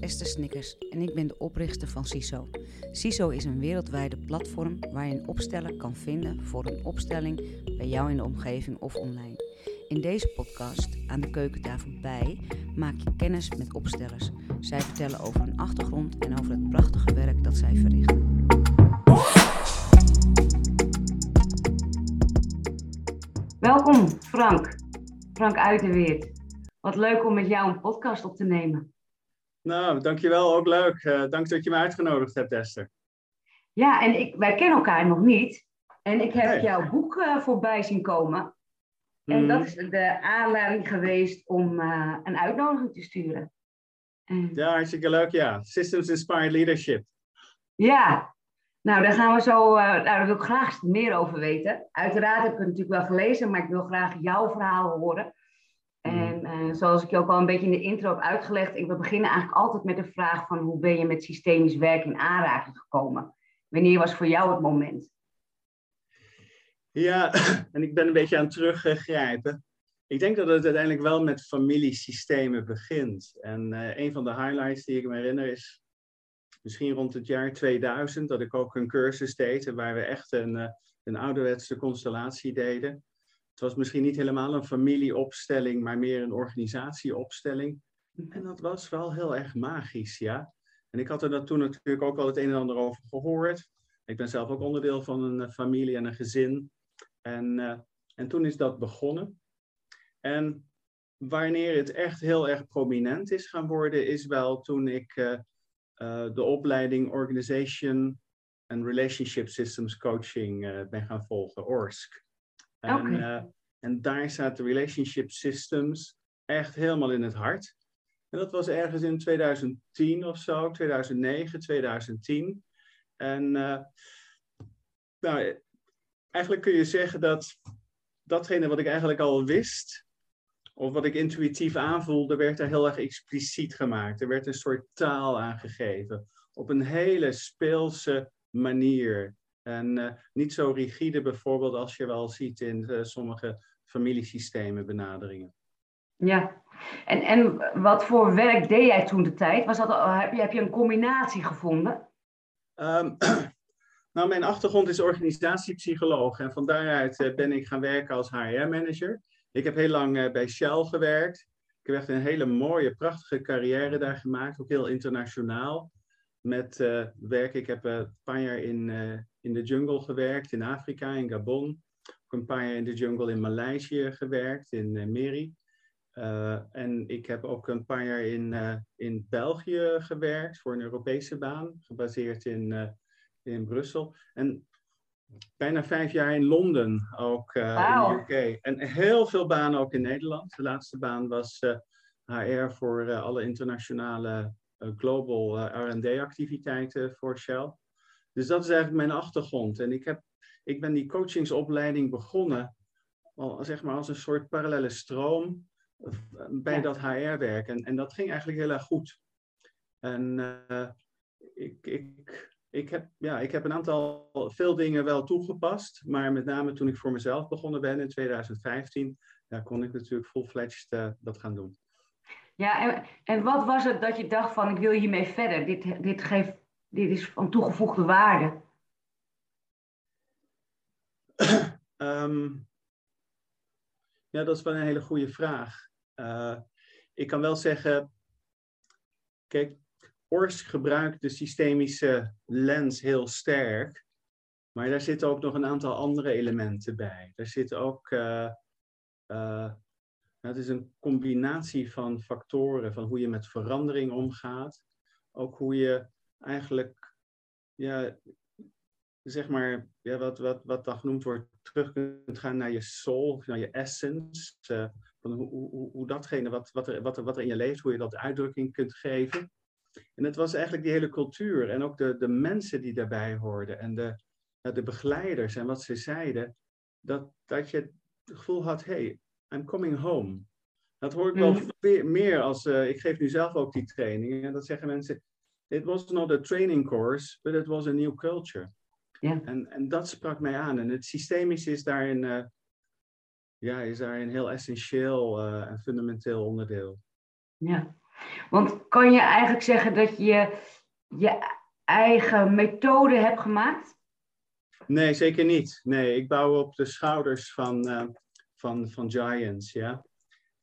Esther Snickers en ik ben de oprichter van CISO. CISO is een wereldwijde platform waar je een opsteller kan vinden voor een opstelling bij jou in de omgeving of online. In deze podcast, aan de keukentafel bij, maak je kennis met opstellers. Zij vertellen over hun achtergrond en over het prachtige werk dat zij verrichten. Welkom Frank, Frank Uiterweert. Wat leuk om met jou een podcast op te nemen. Nou, dankjewel. Ook leuk. Uh, dank dat je me uitgenodigd hebt, Esther. Ja, en ik, wij kennen elkaar nog niet. En ik heb jouw boek uh, voorbij zien komen. En dat is de aanleiding geweest om uh, een uitnodiging te sturen. En... Ja, hartstikke leuk, ja. Systems Inspired Leadership. Ja, nou, daar gaan we zo, nou, daar wil ik graag meer over weten. Uiteraard heb ik het natuurlijk wel gelezen, maar ik wil graag jouw verhaal horen. En uh, zoals ik je ook al een beetje in de intro heb uitgelegd, ik, we beginnen eigenlijk altijd met de vraag van hoe ben je met systemisch werk in aanraking gekomen? Wanneer was voor jou het moment? Ja, en ik ben een beetje aan het teruggrijpen. Ik denk dat het uiteindelijk wel met familiesystemen begint. En uh, een van de highlights die ik me herinner is misschien rond het jaar 2000 dat ik ook een cursus deed waar we echt een, uh, een ouderwetse constellatie deden. Het was misschien niet helemaal een familieopstelling, maar meer een organisatieopstelling. En dat was wel heel erg magisch, ja. En ik had er toen natuurlijk ook al het een en ander over gehoord. Ik ben zelf ook onderdeel van een eh, familie en een gezin. En, uh, en toen is dat begonnen. En wanneer het echt heel erg prominent is gaan worden, is wel toen ik uh, de opleiding Organization and Relationship Systems Coaching ben gaan volgen, ORSC. En, okay. uh, en daar staat de relationship systems echt helemaal in het hart. En dat was ergens in 2010 of zo, 2009, 2010. En uh, nou, eigenlijk kun je zeggen dat datgene wat ik eigenlijk al wist, of wat ik intuïtief aanvoelde, werd daar heel erg expliciet gemaakt. Er werd een soort taal aangegeven. Op een hele speelse manier. En uh, niet zo rigide bijvoorbeeld als je wel ziet in uh, sommige familiesystemen benaderingen. Ja, en, en wat voor werk deed jij toen de tijd? Was dat, heb, je, heb je een combinatie gevonden? Um, nou, mijn achtergrond is organisatiepsycholoog en van daaruit uh, ben ik gaan werken als HR-manager. Ik heb heel lang bij Shell gewerkt. Ik heb echt een hele mooie, prachtige carrière daar gemaakt, ook heel internationaal. Met uh, werk, ik heb een paar jaar in, in de jungle gewerkt in Afrika, in Gabon. Ook een paar jaar in de jungle in Maleisië gewerkt, in Meri. En ik heb ook een paar jaar in, in België gewerkt voor een Europese baan, gebaseerd in, in Brussel. En bijna vijf jaar in Londen, ook wow. in de UK. En heel veel banen ook in Nederland. De laatste baan was HR voor alle internationale global R&D-activiteiten voor Shell. Dus dat is eigenlijk mijn achtergrond. En ik, heb, ik ben die coachingsopleiding begonnen al, zeg maar als een soort parallele stroom eh, bij ja. dat HR-werk. En, en dat ging eigenlijk heel erg goed. En uh, ik, ik, ik, heb, ja, ik heb een aantal, veel dingen wel toegepast. Maar met name toen ik voor mezelf begonnen ben in 2015, ja, kon ik natuurlijk full-fledged uh, dat gaan doen. Ja, en, en wat was het dat je dacht van ik wil hiermee verder? Dit, dit geeft dit is van toegevoegde waarde? um, ja, dat is wel een hele goede vraag. Uh, ik kan wel zeggen, kijk, ORS gebruikt de systemische lens heel sterk, maar daar zitten ook nog een aantal andere elementen bij. Er zit ook, uh, uh, het is een combinatie van factoren, van hoe je met verandering omgaat, ook hoe je eigenlijk, ja, zeg maar, ja, wat, wat, wat dan genoemd wordt, terug kunt gaan naar je soul, naar je essence. Uh, van hoe, hoe, hoe datgene wat, wat, er, wat, er, wat er in je leeft, hoe je dat uitdrukking kunt geven. En het was eigenlijk die hele cultuur en ook de, de mensen die daarbij hoorden en de, de begeleiders en wat ze zeiden, dat, dat je het gevoel had, hey, I'm coming home. Dat hoor ik wel mm. meer als, uh, ik geef nu zelf ook die training en dat zeggen mensen, it was not a training course, but it was a new culture. Ja. En, en dat sprak mij aan. En het systemisch is daarin, uh, ja, is daarin heel essentieel uh, en fundamenteel onderdeel. Ja. Want kan je eigenlijk zeggen dat je je eigen methode hebt gemaakt? Nee, zeker niet. Nee, ik bouw op de schouders van, van, van giants, ja.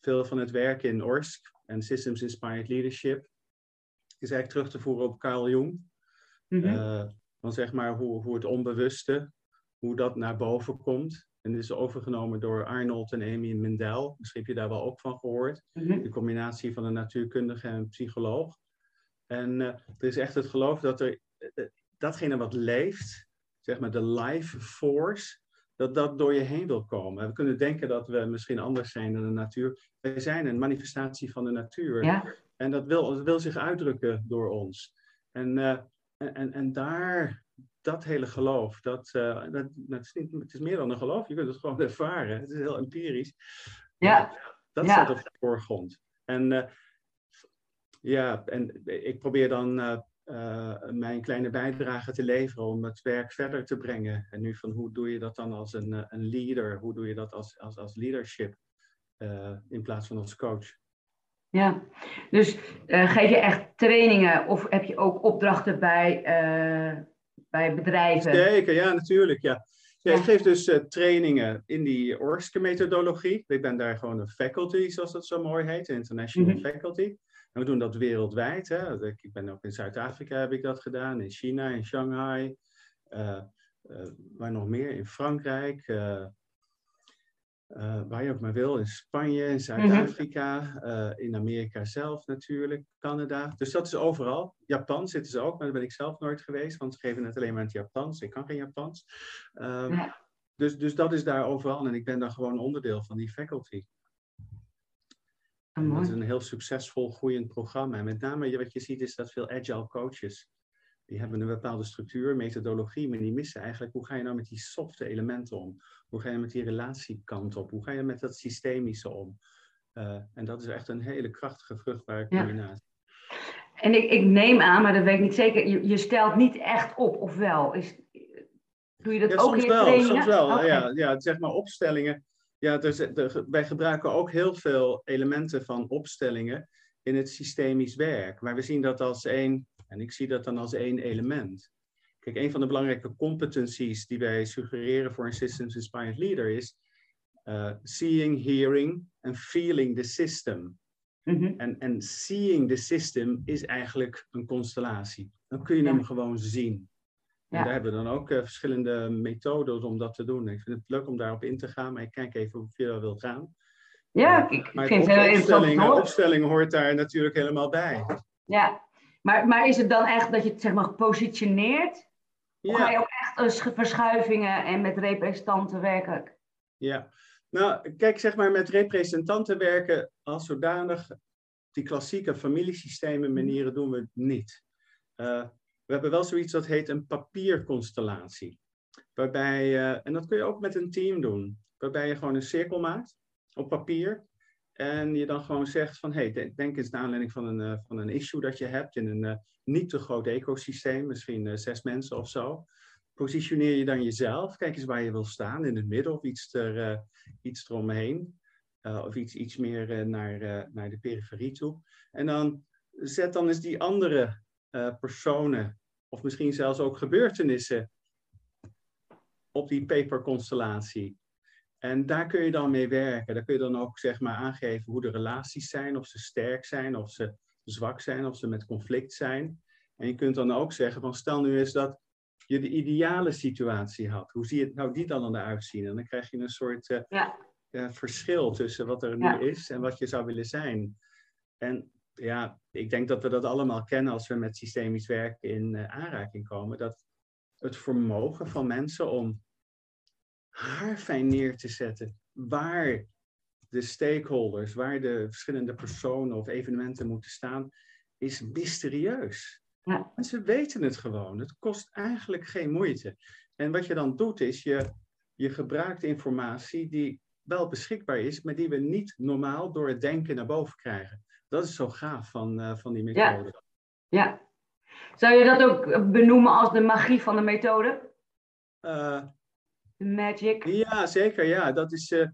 Veel van het werk in ORSC en Systems Inspired Leadership is eigenlijk terug te voeren op Carl Jung. Mm van zeg maar hoe, hoe het onbewuste, hoe dat naar boven komt. En dit is overgenomen door Arnold en Amy Mendel. Misschien heb je daar wel ook van gehoord. Mhm. De combinatie van een natuurkundige en een psycholoog. En uh, er is echt het geloof dat er datgene wat leeft, zeg maar de life force, dat dat door je heen wil komen. We kunnen denken dat we misschien anders zijn dan de natuur. Wij zijn een manifestatie van de natuur. Ja. En dat wil, dat wil zich uitdrukken door ons. En, uh, en, en daar, dat hele geloof, dat, uh, dat, dat, is niet, het is meer dan een geloof. Je kunt het gewoon ervaren. Het is heel empirisch. Ja. Dat staat op de voorgrond. En uh, ja, en ik probeer dan mijn kleine bijdrage te leveren om het werk verder te brengen. En nu van hoe doe je dat dan als een, eh, een leader? Hoe doe je dat als, als, als leadership uh, in plaats van als coach? Ja, dus geef je echt trainingen of heb je ook opdrachten bij, bij bedrijven? Zeker, ja, natuurlijk. Ja. Ja, ik geef dus trainingen in die Orske methodologie. Ik ben daar gewoon een faculty, zoals dat zo mooi heet, international mm -hmm. faculty. We doen dat wereldwijd. Hè. Ik ben ook in Zuid-Afrika heb ik dat gedaan, in China, in Shanghai. Uh, uh, waar nog meer? In Frankrijk. Uh, waar je ook maar wil. In Spanje, in Zuid-Afrika. Mhm. in Amerika zelf natuurlijk. Canada. Dus dat is overal. Japan zitten ze ook, maar daar ben ik zelf nooit geweest. Want ze geven het alleen maar in het Japans. Ik kan geen Japans. Ehm, dus, dus dat is daar overal. En ik ben dan gewoon onderdeel van die faculty. Oh, dat is een heel succesvol, groeiend programma. En met name wat je ziet is dat veel agile coaches, die hebben een bepaalde structuur, methodologie, maar die missen eigenlijk hoe ga je nou met die softe elementen om? Hoe ga je met die relatiekant op? Hoe ga je met dat systemische om? Uh, en dat is echt een hele krachtige, vruchtbare combinatie. Ja. En ik, ik, neem aan, maar dat weet ik niet zeker, je, je stelt niet echt op, of wel? Is, doe je dat ja, ook soms in wel, Soms wel, ja, ja, zeg maar opstellingen ja, dus, de, wij gebruiken ook heel veel elementen van opstellingen in het systemisch werk. Maar we zien dat als één, en ik zie dat dan als één element. Kijk, een van de belangrijke competencies die wij suggereren voor een Systems Inspired Leader is uh, seeing, hearing en feeling the system. Mhm. En, en seeing the system is eigenlijk een constellatie. Dan kun je hem gewoon zien. En daar hebben we dan ook uh, verschillende methodes om dat te doen. Ik vind het leuk om daarop in te gaan, maar ik kijk even hoe ver wil gaan. Ja, ik maar vind het heel interessant. opstelling hoort daar natuurlijk helemaal bij. Ja, maar, maar is het dan echt dat je het zeg maar positioneert? Ja. Of ga je ook echt verschuivingen en met representanten werken? Ja, nou kijk zeg maar met representanten werken als zodanig, die klassieke familiesystemen manieren doen we het niet. Uh, we hebben wel zoiets dat heet een papierconstellatie. Waarbij, uh, en dat kun je ook met een team doen, waarbij je gewoon een cirkel maakt op papier. En je dan gewoon zegt van, hey, denk eens naar aanleiding van een, uh, van een issue dat je hebt in een uh, niet te groot ecosysteem, misschien zes mensen of zo. Positioneer je dan jezelf, kijk eens waar je wil staan, in het midden of iets, er, iets eromheen. of iets, iets meer naar, naar de periferie toe. En dan zet dan eens die andere personen of misschien zelfs ook gebeurtenissen op die paperconstellatie. En daar kun je dan mee werken. Daar kun je dan ook zeg maar aangeven hoe de relaties zijn, of ze sterk zijn, of ze zwak zijn, of ze met conflict zijn. En je kunt dan ook zeggen van stel nu eens dat je de ideale situatie had. Hoe zie je nou die dan eruit zien? En dan krijg je een soort uh, ja. uh, verschil tussen wat er nu is en wat je zou willen zijn. En ja, ik denk dat we dat allemaal kennen als we met systemisch werk in uh, aanraking komen. Dat het vermogen van mensen om haarfijn neer te zetten waar de stakeholders, waar de verschillende personen of evenementen moeten staan, is mysterieus. Ja. Mensen weten het gewoon. Het kost eigenlijk geen moeite. En wat je dan doet is, je, je gebruikt informatie die wel beschikbaar is, maar die we niet normaal door het denken naar boven krijgen. Dat is zo gaaf van, uh, van die methode. Ja. ja. Zou je dat ook benoemen als de magie van de methode? Uh, de magic? Ja, zeker. Ja, dat is. Uh,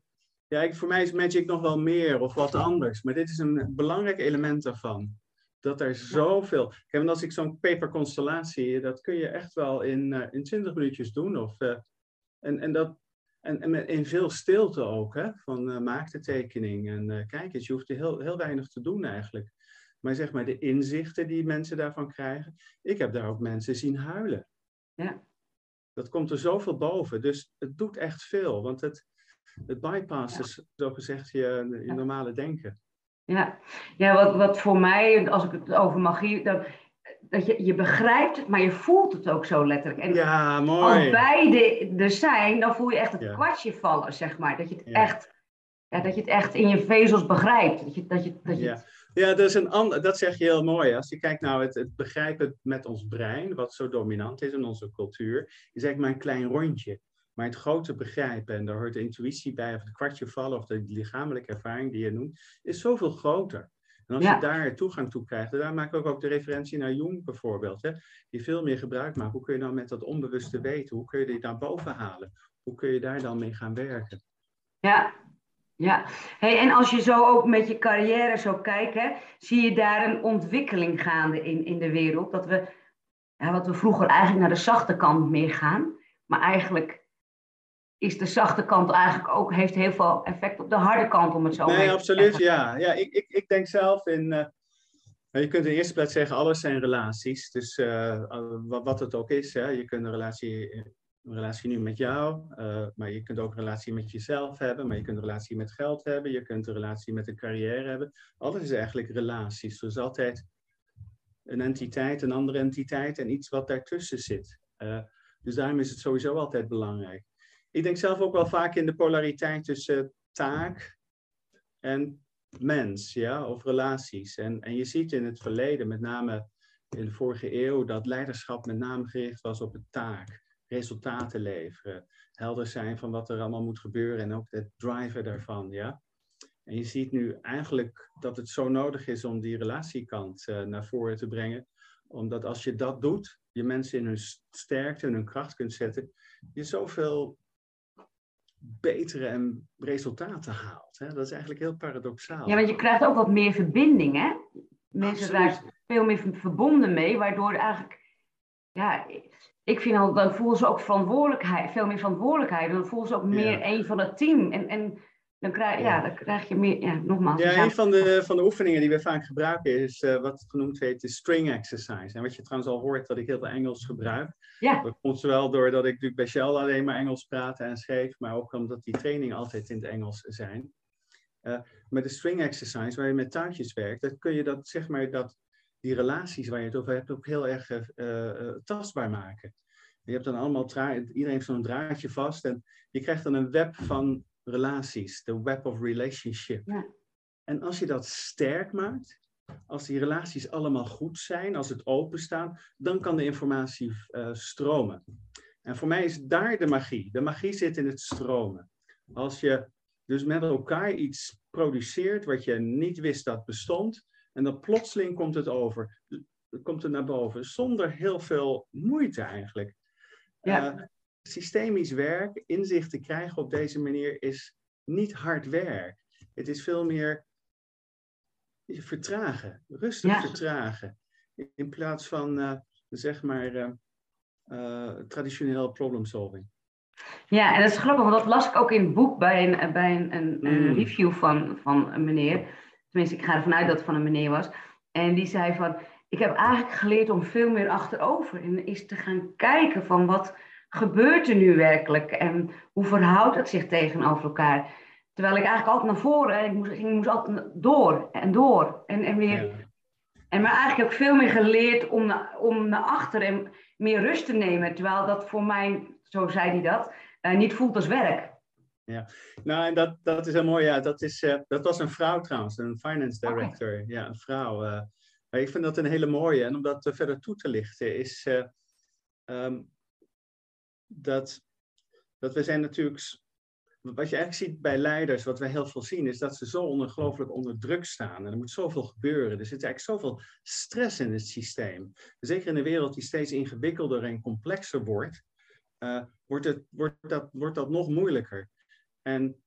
Ja, ik, voor mij is Magic nog wel meer of wat anders. Maar dit is een belangrijk element daarvan. Dat er zoveel. Kijk, als ik zo'n paperconstellatie, dat kun je echt wel in, in 20 minuutjes doen. Of, en, en, dat, en, en in veel stilte ook, hè? van uh, maak de tekening. En kijk eens, je hoeft er heel, heel weinig te doen eigenlijk. Maar zeg maar de inzichten die mensen daarvan krijgen. Ik heb daar ook mensen zien huilen. Ja. Dat komt er zoveel boven. Dus het doet echt veel. Want het, het bypasst ja. is zogezegd je, je normale denken. Ja, ja wat, wat voor mij, als ik het over magie, dat, dat je, je begrijpt het, maar je voelt het ook zo letterlijk. En ja, mooi. Als beide er zijn, dan voel je echt het ja. kwartje vallen, zeg maar. Dat je het, ja. echt, ja, dat je het echt in je vezels begrijpt. Dat je, dat je, dat je ja. Ja, dat, is een ander, dat zeg je heel mooi. Als je kijkt naar het, het begrijpen met ons brein, wat zo dominant is in onze cultuur, is eigenlijk maar een klein rondje. Maar het grote begrijpen, en daar hoort de intuïtie bij, of het kwartje vallen, of de lichamelijke ervaring die je noemt, is zoveel groter. En als ja. je daar toegang toe krijgt, en daar maak ik ook de referentie naar Jung bijvoorbeeld, hè, die veel meer gebruik maakt. Hoe kun je nou met dat onbewuste weten? Hoe kun je dit naar boven halen? Hoe kun je daar dan mee gaan werken? Ja, ja. Hey, en als je zo ook met je carrière zo kijkt, hè, zie je daar een ontwikkeling gaande in, in de wereld? Dat we, ja, wat we vroeger eigenlijk naar de zachte kant meer gaan, maar eigenlijk is de zachte kant eigenlijk ook, heeft heel veel effect op de harde kant, om het zo nee, absoluut, ja. ja ik, ik, ik denk zelf in, uh, je kunt in de eerste plaats zeggen, alles zijn relaties. Dus uh, wat, wat het ook is, hè. je kunt een relatie, een relatie nu met jou, uh, maar je kunt ook een relatie met jezelf hebben, maar je kunt een relatie met geld hebben, je kunt een relatie met een carrière hebben. Alles is eigenlijk relaties. Er is altijd een entiteit, een andere entiteit en iets wat daartussen zit. dus daarom is het sowieso altijd belangrijk ik denk zelf ook wel vaak in de polariteit tussen taak en mens, ja, of relaties. En, en je ziet in het verleden, met name in de vorige eeuw, dat leiderschap met name gericht was op de taak, resultaten leveren, helder zijn van wat er allemaal moet gebeuren en ook het driver daarvan, ja. En je ziet nu eigenlijk dat het zo nodig is om die relatiekant uh, naar voren te brengen, omdat als je dat doet, je mensen in hun sterkte en hun kracht kunt zetten, je zoveel betere en resultaten haalt. Hè? Dat is eigenlijk heel paradoxaal. Ja, want je krijgt ook wat meer verbinding, hè? Mensen raken veel meer verbonden mee, waardoor eigenlijk, ja, ik vind al, dan voelen ze ook verantwoordelijkheid, veel meer verantwoordelijkheid. Dan voelen ze ook meer ja. een van het team. En, en dan krijg, ja. dan krijg je meer, ja, nogmaals. Ja, een van de, van de oefeningen die we vaak gebruiken is uh, wat genoemd heet de string exercise. En wat je trouwens al hoort, dat ik heel veel Engels gebruik. Ja. Dat komt zowel doordat ik natuurlijk bij Shell alleen maar Engels praat en schreef, maar ook omdat die trainingen altijd in het Engels zijn. Uh, met de string exercise, waar je met touwtjes werkt, dan kun je dat, zeg maar, dat, die relaties waar je het over hebt ook heel erg uh, tastbaar maken. Je hebt dan allemaal, iedereen heeft zo'n draadje vast en je krijgt dan een web van relaties, de web of relationship. Ja. En als je dat sterk maakt, als die relaties allemaal goed zijn, als het openstaan, dan kan de informatie uh, stromen. En voor mij is daar de magie. De magie zit in het stromen. Als je dus met elkaar iets produceert wat je niet wist dat bestond, en dan plotseling komt het over, komt het naar boven, zonder heel veel moeite eigenlijk. Ja. Uh, systemisch werk, inzichten krijgen op deze manier, is niet hard werk. Het is veel meer vertragen, rustig ja. vertragen. In plaats van, uh, zeg maar, uh, uh, traditioneel problem solving. Ja, en dat is grappig, want dat las ik ook in het boek bij een, bij een, een, mm. een review van, van een meneer. Tenminste, ik ga ervan uit dat het van een meneer was. En die zei van, ik heb eigenlijk geleerd om veel meer achterover en eens te gaan kijken van wat gebeurt er nu werkelijk en hoe verhoudt het zich tegenover elkaar. Terwijl ik eigenlijk altijd naar voren, ik moest, ik moest altijd door en door en, en weer. Ja. En maar eigenlijk ook veel meer geleerd om, na, om naar achter en meer rust te nemen. Terwijl dat voor mij, zo zei hij dat, uh, niet voelt als werk. Ja, nou en dat, dat is heel mooi. Ja, dat, is, uh, dat was een vrouw trouwens, een finance director. Okay. Ja, een vrouw. Uh, ik vind dat een hele mooie. En om dat verder toe te lichten is um, dat, dat we zijn natuurlijk wat je eigenlijk ziet bij leiders, wat wij heel veel zien, is dat ze zo ongelooflijk onder druk staan. En er moet zoveel gebeuren. Er zit eigenlijk zoveel stress in het systeem. Zeker in een wereld die steeds ingewikkelder en complexer wordt, uh, wordt, het, wordt, dat, wordt dat nog moeilijker. En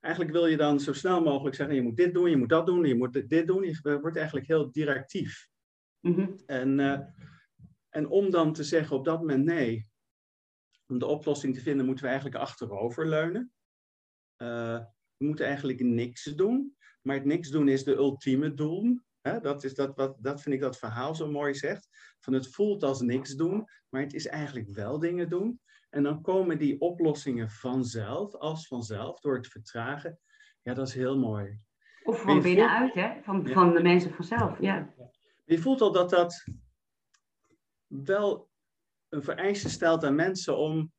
eigenlijk wil je dan zo snel mogelijk zeggen, je moet dit doen, je moet dat doen, je moet dit doen. Je wordt eigenlijk heel directief. Mhm. En, eh, en om dan te zeggen op dat moment nee, om de oplossing te vinden, moeten we eigenlijk achteroverleunen. Uh, we moeten eigenlijk niks doen. Maar het niks doen is de ultieme doel. Dat, is dat, wat, dat vind ik dat verhaal zo mooi zegt. Van het voelt als niks doen, maar het is eigenlijk wel dingen doen. En dan komen die oplossingen vanzelf, als vanzelf, door het vertragen. Ja, dat is heel mooi. Of van binnenuit, hè? Van, van de mensen vanzelf, ja. Je voelt al dat dat wel een vereiste stelt aan mensen om,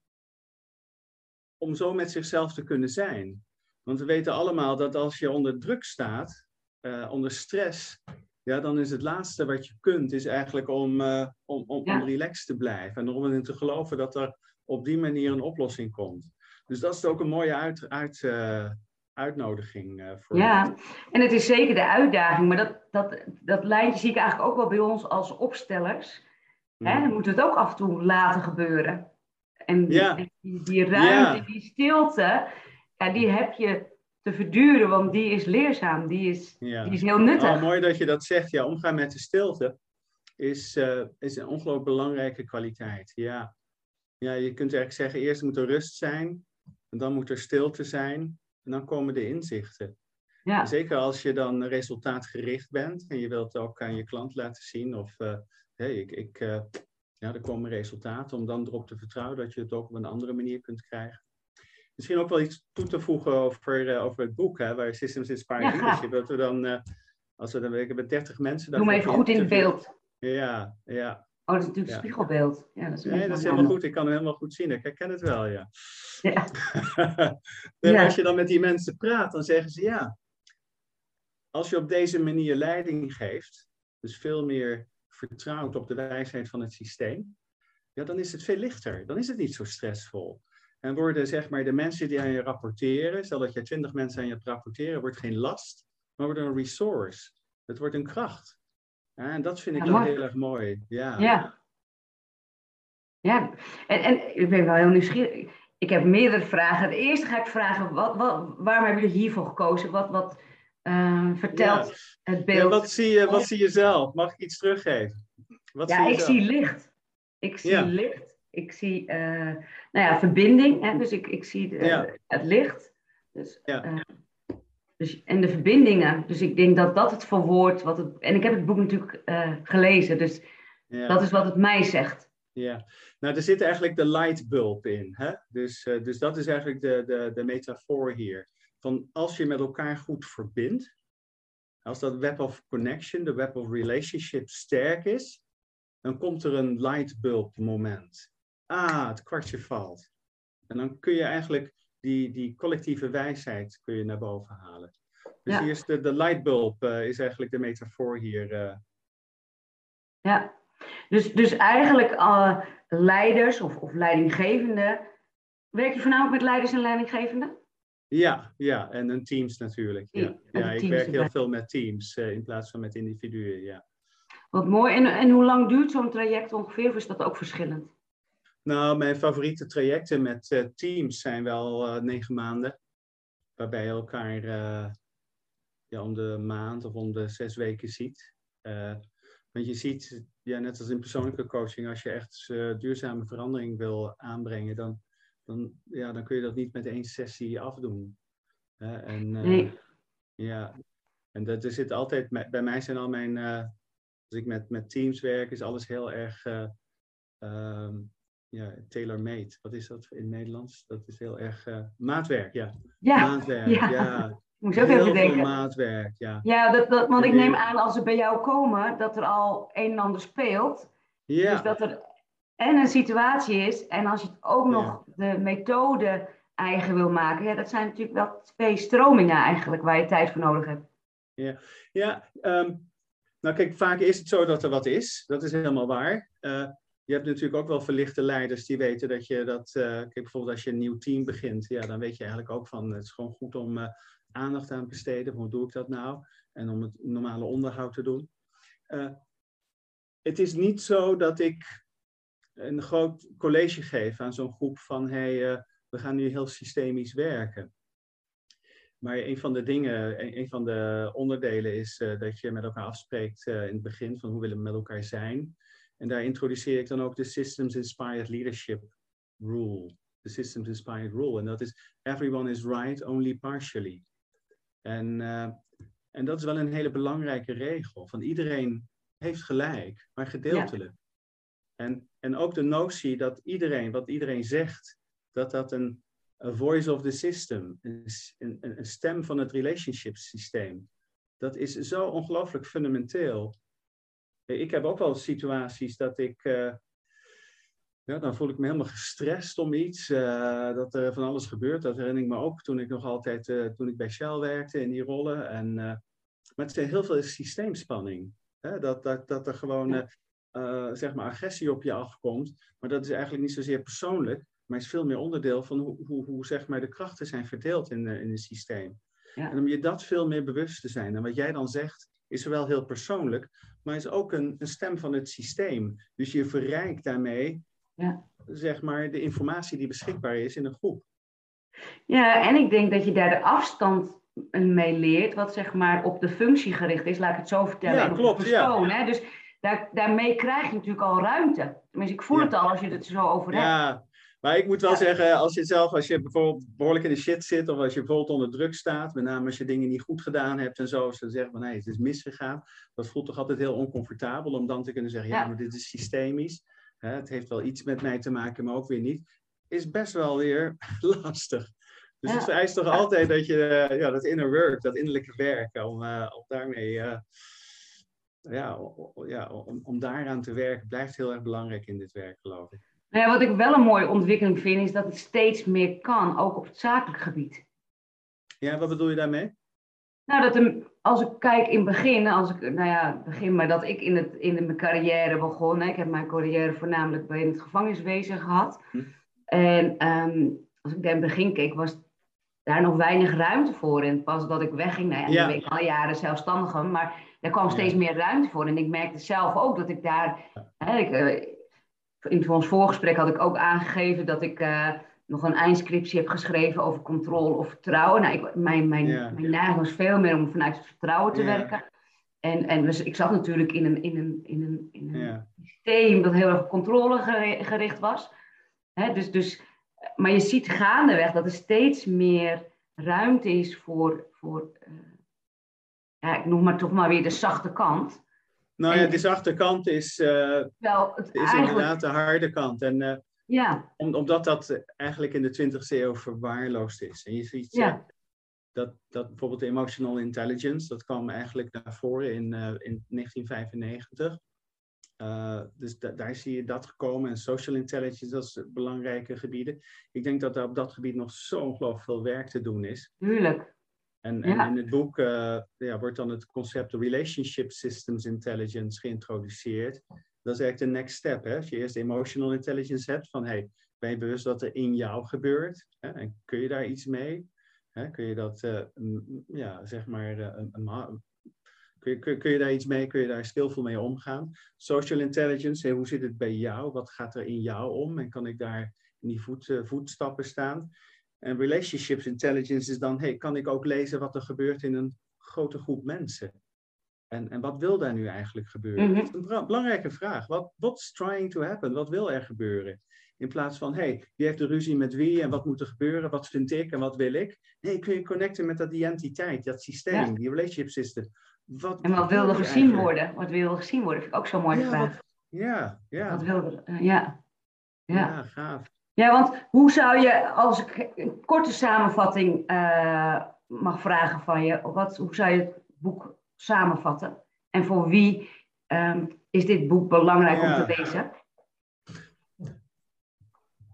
om zo met zichzelf te kunnen zijn. Want we weten allemaal dat als je onder druk staat, uh, onder stress, ja, dan is het laatste wat je kunt, is eigenlijk om, uh, om, om, om relaxed te blijven. En om erin te geloven dat er op die manier een oplossing komt. Dus dat is ook een mooie uit, uit, uh, uitnodiging voor. Ja, en het is zeker de uitdaging, maar dat, dat, dat lijntje zie ik eigenlijk ook wel bij ons als opstellers. Mm. Hè, dan moeten we het ook af en toe laten gebeuren. En die, die, die ruimte, Ja. die stilte, ja, die heb je te verduren, want die is leerzaam, die is, die is heel nuttig. Oh, mooi dat je dat zegt. Ja, omgaan met de stilte is, eh, is een ongelooflijk belangrijke kwaliteit. Ja. ja, je kunt eigenlijk zeggen, eerst moet er rust zijn, en dan moet er stilte zijn, en dan komen de inzichten. ja. Zeker als je dan resultaatgericht bent en je wilt het ook aan je klant laten zien of eh, hey, ik, ik, eh, ja, er komen resultaten, om dan erop te vertrouwen dat je het ook op een andere manier kunt krijgen. Misschien ook wel iets toe te voegen over, eh, over het boek, hè, waar Systems Inspired Ja. Leadership. Dat we dan, eh, als we dan werken met 30 mensen. Doe daarvoor even goed in het beeld. Ja, ja. Oh, dat is natuurlijk Ja. spiegelbeeld. Ja, dat is, Nee, dat is helemaal goed. Ik kan hem helemaal goed zien. Ik herken het wel, ja. Ja. nee, maar Ja. als je dan met die mensen praat, dan zeggen ze ja. Als je op deze manier leiding geeft, dus veel meer vertrouwt op de wijsheid van het systeem, ja, dan is het veel lichter. Dan is het niet zo stressvol. En worden zeg maar de mensen die aan je rapporteren, stel dat je twintig mensen aan je rapporteren, wordt geen last, maar wordt een resource. Het wordt een kracht. En dat vind ik Ja, wel mooi. heel erg mooi. Ja. Ja. Ja, en, en ik ben wel heel nieuwsgierig. Ik heb meerdere vragen. De eerste ga ik vragen, wat, wat, waarom hebben jullie hiervoor gekozen? Wat, wat eh, vertelt het Ja, beeld? wat, zie je, wat zie je zelf? Mag ik iets teruggeven? Wat Ja, zie ik zelf? zie licht. Ik zie Ja. licht. Ik zie, eh, nou ja, verbinding. Hè? Dus ik, ik zie de- Ja. het licht. Dus, Ja. eh, dus, en de verbindingen. Dus ik denk dat dat het verwoordt. Wat het, en ik heb het boek natuurlijk eh, gelezen. Dus Ja. dat is wat het mij zegt. Ja, nou er zit eigenlijk de lightbulb in. Hè? Dus, eh, dus dat is eigenlijk de, de, de metafoor hier. Van als je met elkaar goed verbindt, als dat web of connection, de web of relationship sterk is, dan komt er een lightbulb moment. Ah, het kwartje valt. En dan kun je eigenlijk die, die collectieve wijsheid kun je naar boven halen. Dus Ja. hier is de, de lightbulb eh, is eigenlijk de metafoor hier. eh. Ja, dus, dus eigenlijk eh, leiders of, of leidinggevenden. Werk je voornamelijk met leiders en leidinggevenden? Ja, ja, en een teams natuurlijk. Ja, Ja, ik werk heel veel met teams eh, in plaats van met individuen. Ja. Wat mooi. En, en hoe lang duurt zo'n traject ongeveer? Of is dat ook verschillend? Nou, mijn favoriete trajecten met eh, teams zijn wel eh, negen maanden, waarbij je elkaar ja, om de maand of om de zes weken ziet. Want je ziet, ja, net als in persoonlijke coaching, als je echt duurzame verandering wil aanbrengen, dan, dan, ja, dan kun je dat niet met één sessie afdoen. Hè, en, eh, Nee. Ja, en dat, er zit altijd, bij mij zijn al mijn, eh, als ik met, met teams werk, is alles heel erg ehm, ja, tailor-made. Wat is dat in het Nederlands? Dat is heel erg maatwerk, ja. Ja, maatwerk, ja. ja. ik moest ook Heel even veel denken. maatwerk, ja. Ja, dat, dat, want ik neem aan als ze bij jou komen dat er al een en ander speelt. Ja, Dus dat er en een situatie is. En als je ook Ja. nog de methode eigen wil maken. Ja, dat zijn natuurlijk wel twee stromingen eigenlijk waar je tijd voor nodig hebt. Ja, ehm, nou kijk, vaak is het zo dat er wat is. Dat is helemaal waar. Eh, je hebt natuurlijk ook wel verlichte leiders die weten dat je dat... eh, kijk, bijvoorbeeld als je een nieuw team begint, ja, dan weet je eigenlijk ook van... Het is gewoon goed om eh, aandacht aan te besteden. Hoe doe ik dat nou? En om het normale onderhoud te doen. Het is niet zo dat ik een groot college geef aan zo'n groep van... Hey, eh, we gaan nu heel systemisch werken. Maar een van de dingen, een, van de onderdelen is dat je met elkaar afspreekt in het begin van hoe willen we met elkaar zijn. En daar introduceer ik dan ook de Systems Inspired Leadership Rule. De Systems Inspired Rule. En dat is everyone is right only partially. En, en dat is wel een hele belangrijke regel. Van iedereen heeft gelijk, maar gedeeltelijk. En, en ook de notie dat iedereen, wat iedereen zegt, dat dat een voice of the system, een, een, een stem van het relationship systeem, dat is zo ongelooflijk fundamenteel. Ik heb ook wel situaties dat ik, uh, ja, dan voel ik me helemaal gestrest om iets, uh, dat er van alles gebeurt. Dat herinner ik me ook toen ik nog altijd, uh, toen ik bij Shell werkte in die rollen. En, maar het is heel veel systeemspanning. Hè? Dat, dat, dat er gewoon, zeg maar, agressie op je afkomt. Maar dat is eigenlijk niet zozeer persoonlijk, maar is veel meer onderdeel van hoe, hoe, hoe zeg maar, de krachten zijn verdeeld in, in het systeem. Ja. En om je dat veel meer bewust te zijn. En wat jij dan zegt, is wel heel persoonlijk, maar is ook een, een stem van het systeem. Dus je verrijkt daarmee, ja. zeg maar, de informatie die beschikbaar is in een groep. Ja, en ik denk dat je daar de afstand mee leert, wat zeg maar op de functie gericht is, laat ik het zo vertellen. Ja, klopt. Persoon, ja. Hè? Dus daar, daarmee krijg je natuurlijk al ruimte. Tenminste, ik voel het al als je het zo over hebt. Ja, maar ik moet wel zeggen, als je zelf, als je bijvoorbeeld behoorlijk in de shit zit, of als je bijvoorbeeld onder druk staat, met name als je dingen niet goed gedaan hebt en zo, als ze zeggen van hé, het is misgegaan, dat voelt toch altijd heel oncomfortabel om dan te kunnen zeggen, ja, maar dit is systemisch, hè, het heeft wel iets met mij te maken, maar ook weer niet, is best wel weer lastig. Dus het vereist toch altijd dat je, eh, ja, dat inner work, dat innerlijke werk, om, uh, om daarmee, uh, ja, ja om, om daaraan te werken, blijft heel erg belangrijk in dit werk, geloof ik. Nou ja, wat ik wel een mooie ontwikkeling vind, is dat het steeds meer kan, ook op het zakelijk gebied. Ja, wat bedoel je daarmee? Nou, dat een, als ik kijk in het begin, als ik, nou ja, begin maar dat ik in, het, in mijn carrière begon. Hè, ik heb mijn carrière voornamelijk bij het gevangeniswezen gehad. Hm. En um, als ik daar in het begin keek, was daar nog weinig ruimte voor. En pas dat ik wegging, nou ja, ja. ben ik al jaren zelfstandig, maar er kwam steeds meer ruimte voor. En ik merkte zelf ook dat ik daar, hè, ik, eh, in ons voorgesprek had ik ook aangegeven dat ik uh, nog een eindscriptie heb geschreven over controle of vertrouwen. Nou, ik, mijn, mijn, mijn neiging was veel meer om vanuit het vertrouwen te werken. En, en dus ik zat natuurlijk in een, in een, in een, in een systeem dat heel erg op controle gericht was. Hè, dus, dus, maar je ziet gaandeweg dat er steeds meer ruimte is voor, voor uh, ja, ik noem maar toch maar weer de zachte kant. Nou ja, de achterkant is, uh, Wel, het is inderdaad de harde kant. En uh, ja. Om, omdat dat eigenlijk in de 20e eeuw verwaarloosd is. En je ziet ja. dat, dat bijvoorbeeld de emotional intelligence, dat kwam eigenlijk naar voren in, uh, in 1995. dus da daar zie je dat gekomen. En social intelligence, dat is belangrijke gebieden. Ik denk dat er op dat gebied nog zo ongelooflijk veel werk te doen is. Tuurlijk. En, en in het boek uh, ja, wordt dan het concept Relationship Systems Intelligence geïntroduceerd. Dat is eigenlijk de next step. Hè? Als je eerst emotional intelligence hebt, van hey, ben je bewust wat er in jou gebeurt? Hè? En kun je daar iets mee? Hè? Kun je dat, uh, ja, zeg maar, uh, een, kun, je, kun, kun, je daar iets mee? Kun je daar skillful mee omgaan? Social intelligence, hey, hoe zit het bij jou? Wat gaat er in jou om? En kan ik daar in die voet, voetstappen staan? En relationships intelligence is dan, hey, kan ik ook lezen wat er gebeurt in een grote groep mensen? En, en wat wil daar nu eigenlijk gebeuren? Mhm. Dat is een belangrijke vraag. Wat what's trying to happen? Wat wil er gebeuren? In plaats van, hey, wie heeft de ruzie met wie en wat moet er gebeuren? Wat vind ik en wat wil ik? Nee, kun je connecten met dat identiteit, dat systeem, die relationship system. Wat, en wat wil er gezien worden? Wat wil er gezien worden? Vind ik ook zo'n mooie ja, vraag. ja, ja. Wat wil uh, ja. ja. Ja, gaaf. Ja, want hoe zou je, als ik een korte samenvatting uh, mag vragen van je, wat, hoe zou je het boek samenvatten? En voor wie um, is dit boek belangrijk ja. om te lezen?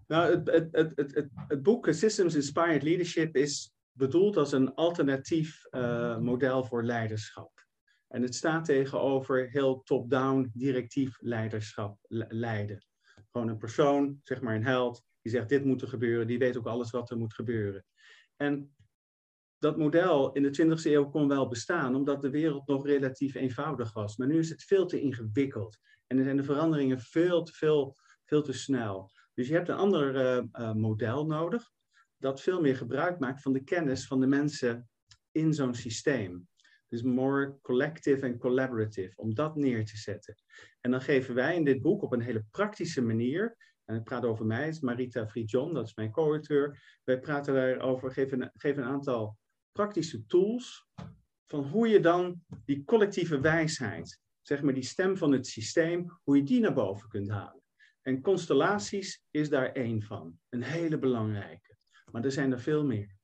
Nou, het, het, het, het, het boek Systems Inspired Leadership is bedoeld als een alternatief uh, model voor leiderschap. En het staat tegenover heel top-down directief leiderschap leiden. Gewoon een persoon, zeg maar een held, die zegt dit moet er gebeuren, die weet ook alles wat er moet gebeuren. En dat model in de 20e eeuw kon wel bestaan, omdat de wereld nog relatief eenvoudig was. Maar nu is het veel te ingewikkeld. En er zijn de veranderingen veel te, veel, veel te snel. Dus je hebt een ander uh, uh, model nodig, dat veel meer gebruik maakt van de kennis van de mensen in zo'n systeem. Dus more collective en collaborative, om dat neer te zetten. En dan geven wij in dit boek op een hele praktische manier, en ik praat over mij, is Marita Friedjon, dat is mijn co-auteur. Wij praten daarover, geven, geven een aantal praktische tools van hoe je dan die collectieve wijsheid, zeg maar die stem van het systeem, hoe je die naar boven kunt halen. En constellaties is daar één van, een hele belangrijke. Maar er zijn er veel meer.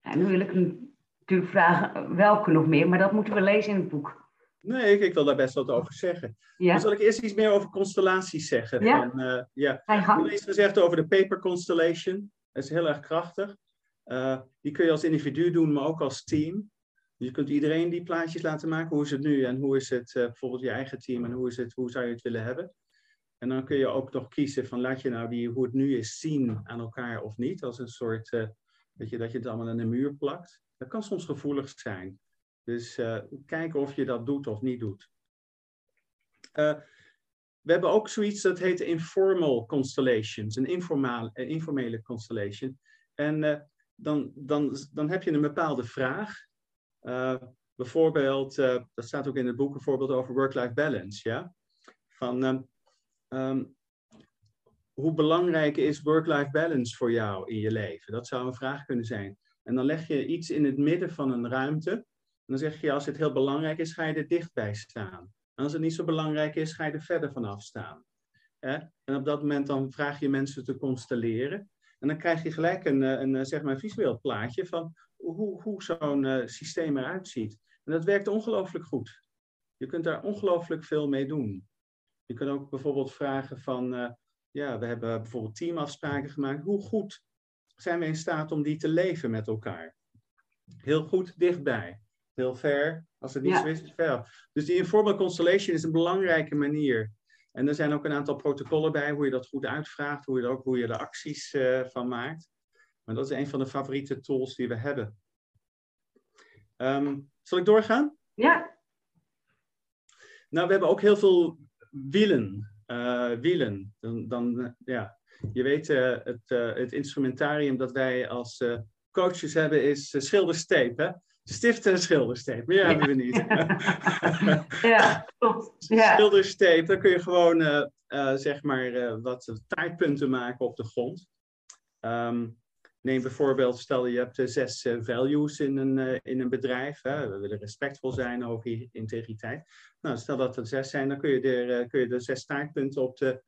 En nu wil ik natuurlijk vragen welke nog meer, maar dat moeten we lezen in het boek. Nee, ik, ik wil daar best wat over zeggen. Ja. Dan zal ik eerst iets meer over constellaties zeggen. Ja. Van, uh, ja. Ik heb iets gezegd over de paper constellation. Dat is heel erg krachtig. Uh, die kun je als individu doen, maar ook als team. Dus je kunt iedereen die plaatjes laten maken. Hoe is het nu en hoe is het uh, bijvoorbeeld je eigen team en hoe, is het, hoe zou je het willen hebben? En dan kun je ook nog kiezen van laat je nou die, hoe het nu is zien aan elkaar of niet. Als een soort, weet je, dat je het allemaal aan de muur plakt. Dat kan soms gevoelig zijn. Dus uh, kijken of je dat doet of niet doet. Uh, we hebben ook zoiets dat heet informal constellations, een, informele constellation. En uh, dan, dan, dan heb je een bepaalde vraag. bijvoorbeeld, dat staat ook in het boek, een voorbeeld over work-life balance. Ja? Van, um, hoe belangrijk is work-life balance voor jou in je leven? Dat zou een vraag kunnen zijn. En dan leg je iets in het midden van een ruimte. Dan zeg je, als het heel belangrijk is, ga je er dichtbij staan. En als het niet zo belangrijk is, ga je er verder vanaf staan. En op dat moment dan vraag je mensen te constelleren. En dan krijg je gelijk een, een, zeg maar visueel plaatje van hoe, hoe zo'n uh, systeem eruit ziet. En dat werkt ongelooflijk goed. Je kunt daar ongelooflijk veel mee doen. Je kunt ook bijvoorbeeld vragen van, ja, we hebben bijvoorbeeld teamafspraken gemaakt. Hoe goed zijn we in staat om die te leven met elkaar? Heel goed dichtbij. Heel ver, als het niet ja. zo is, is ver. Dus die informal constellation is een belangrijke manier. En er zijn ook een aantal protocollen bij hoe je dat goed uitvraagt, hoe je er ook hoe je er acties uh, van maakt. Maar dat is een van de favoriete tools die we hebben. Um, zal ik doorgaan? Ja. Nou, we hebben ook heel veel wielen. Uh, wielen. Dan, dan ja, je weet, uh, het, het, instrumentarium dat wij als coaches hebben is schildersteep, hè? Stiften en schildersteep, meer ja. hebben we niet. ja, klopt. Ja. Schildersteep, dan kun je gewoon, zeg maar, wat taartpunten maken op de grond. Um, neem bijvoorbeeld, stel je hebt zes values in een, in een bedrijf. Hè? We willen respectvol zijn, hoge integriteit. Nou, stel dat er zes zijn, dan kun je er, kun je er zes taartpunten op de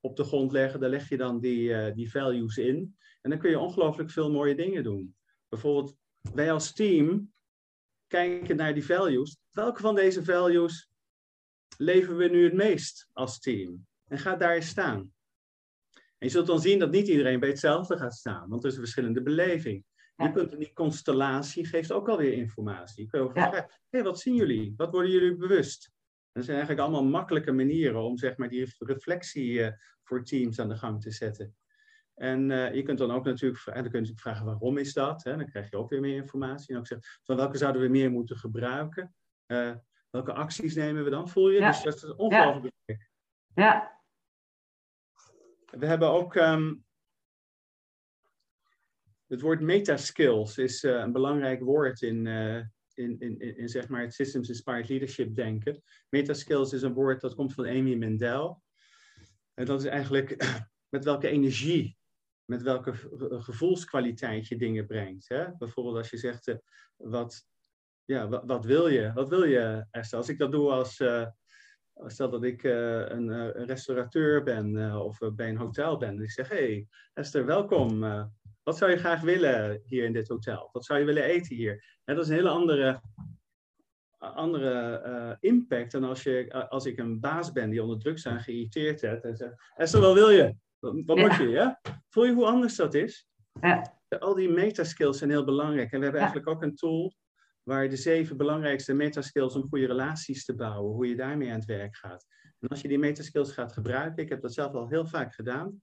op de grond leggen. Daar leg je dan die, die values in. En dan kun je ongelooflijk veel mooie dingen doen. Bijvoorbeeld, wij als team kijken naar die values. Welke van deze values leven we nu het meest als team? En ga daar eens staan. En je zult dan zien dat niet iedereen bij hetzelfde gaat staan, want er is een verschillende beleving. In die constellatie geeft ook alweer informatie. Je kunt vragen, hé, hey, wat zien jullie? Wat worden jullie bewust? Dat zijn eigenlijk allemaal makkelijke manieren om zeg maar, die reflectie uh, voor teams aan de gang te zetten. En uh, je kunt dan ook natuurlijk, en dan kun je natuurlijk vragen waarom is dat? Hè? Dan krijg je ook weer meer informatie. En ook zeggen, van welke zouden we meer moeten gebruiken? Uh, welke acties nemen we dan? Voel je? Ja. Dus dat is ongelooflijk belangrijk. Ja. We hebben ook um, het woord metaskills is een belangrijk woord in, in, in, in, zeg maar het Systems Inspired Leadership denken. Metaskills is een woord dat komt van Amy Mendel. En dat is eigenlijk met welke energie, met welke gevoelskwaliteit je dingen brengt. Hè? Bijvoorbeeld als je zegt, uh, wat, ja, wat, wil je? Wat wil je, Esther? Als ik dat doe als, uh, stel dat ik een, restaurateur ben of bij een hotel ben. En ik zeg, hey Esther, welkom. wat zou je graag willen hier in dit hotel? Wat zou je willen eten hier? En dat is een hele andere andere impact dan als, je, als ik een baas ben die onder druk zijn geïrriteerd heeft en zegt, Esther, wat wil je? Wat, moet je, ja? Voel je hoe anders dat is? Ja. Al die metaskills zijn heel belangrijk. En we hebben eigenlijk ook een tool waar de zeven belangrijkste metaskills om goede relaties te bouwen, hoe je daarmee aan het werk gaat. En als je die metaskills gaat gebruiken, ik heb dat zelf al heel vaak gedaan,